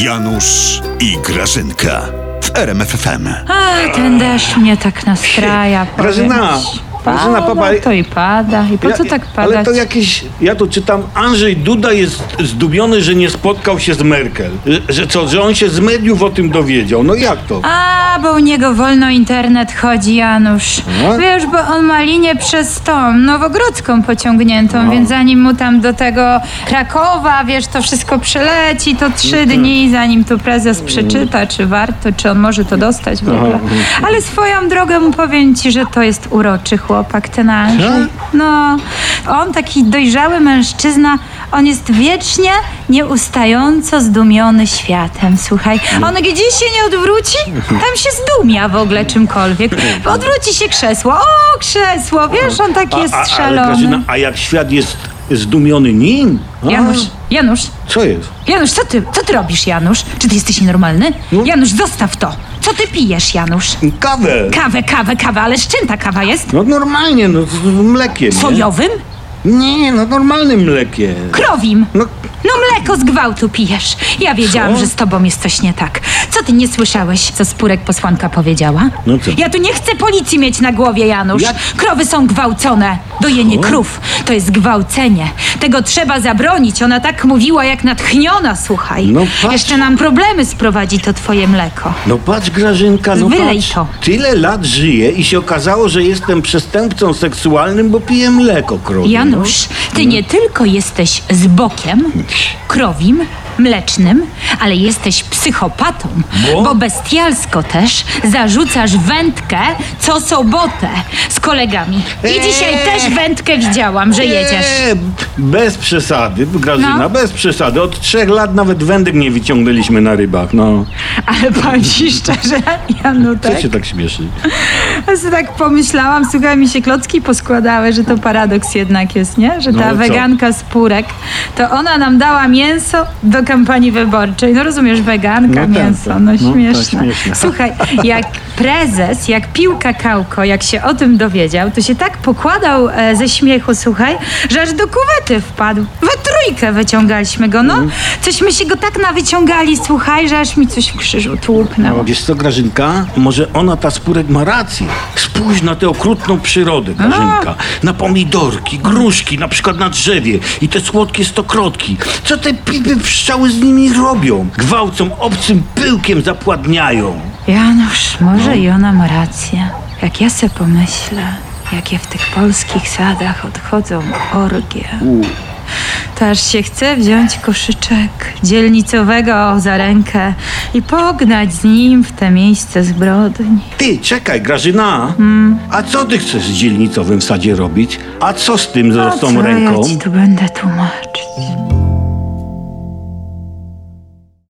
Janusz i Grażynka w RMFFM. A, ten deszcz mnie tak nastraja. powiem Grażyna, ci. Pada papa, to i pada. I po co Ja- tak padać? Ale to jakieś, ja tu czytam, Andrzej Duda jest zdumiony, że nie spotkał się z Merkel. Że, że co, że on się z mediów o tym dowiedział. No jak to? A, bo u niego wolno internet chodzi, Janusz. No. Wiesz, bo on ma linię przez tą nowogrodzką pociągniętą, No. więc zanim mu tam do tego Krakowa, wiesz, to wszystko przeleci, to trzy dni, zanim tu prezes przeczyta, czy warto, czy on może to dostać w ogóle. Ale swoją drogą powiem ci, że to jest uroczy chłopak, ten Andrzej. Tak? No, on taki dojrzały mężczyzna, on jest wiecznie, nieustająco zdumiony światem, słuchaj. On gdzieś się nie odwróci, tam się zdumia w ogóle czymkolwiek. Odwróci się krzesło, o krzesło, wiesz, on tak jest a, szalony. Grażyna, a jak świat jest zdumiony nim? A, Janusz, Janusz, Co jest? Janusz, co ty, co ty robisz, Janusz? Czy ty jesteś nienormalny? No. Janusz, zostaw to. Co ty pijesz, Janusz? Kawę. Kawę, kawę, kawę, ale z czym ta kawa jest? No normalnie, no z mlekiem. nie? Sojowym? Nie, no normalnym mlekiem. Krowim? No, No mleko z gwałtu pijesz. Ja wiedziałam, Co? że z tobą jest coś nie tak. Co ty nie słyszałeś, co spórek posłanka powiedziała? No co? Ja tu nie chcę policji mieć na głowie, Janusz. Jak? Krowy są gwałcone. Dojenie Co? krów to jest gwałcenie. Tego trzeba zabronić. Ona tak mówiła jak natchniona, słuchaj. No patrz. Jeszcze nam problemy sprowadzi to twoje mleko. no patrz Grażynka, no Wylej patrz. to. Tyle lat żyję i się okazało, że jestem przestępcą seksualnym, bo piję mleko krowie. Janusz, ty nie tylko jesteś z bokiem, krowim, mlecznym, ale jesteś psychopatą, Bo? bo bestialsko też zarzucasz wędkę co sobotę z kolegami. I Eee. dzisiaj też wędkę widziałam, że jedziesz. Bez przesady, Grażyna, No. bez przesady. Od trzech lat nawet wędek nie wyciągnęliśmy na rybach, no. Ale powiem ci szczerze, Co Janutek, się tak śmieszy? ja sobie tak pomyślałam, słuchaj, mi się klocki poskładały, że to paradoks jednak jest, nie? Że ta No, weganka z Purek, to ona nam dała mięso do kampanii wyborczej. No rozumiesz, weganka, No tak, mięso, tak. no No, śmieszne. śmieszne. Słuchaj, jak prezes, jak pił kakałko, jak się o tym dowiedział, to się tak pokładał e, ze śmiechu, słuchaj, że aż do kuwety wpadł. We trójkę wyciągaliśmy go, no. Cośmy się go tak nawyciągali, słuchaj, że aż mi coś w krzyżu tłupnęło. Wiesz co, Grażynka? Może ona, ta spórek, ma rację. Spójrz na tę okrutną przyrodę, Grażynka. Na pomidorki, gruszki, na przykład na drzewie i te słodkie stokrotki. Co te pipy pszczoły z nimi robią? Gwałcą, obcym pyłkiem zapładniają. Janusz, może i ona ma rację. Jak ja se pomyślę, jakie w tych polskich sadach odchodzą orgie, to aż się chce wziąć koszyczek dzielnicowego za rękę i pognać z nim w te miejsce zbrodni. Ty, czekaj, Grażyna. A co ty chcesz z dzielnicowym w sadzie robić? A co z tym, z tą co ręką? ja ci tu będę tłumaczyć?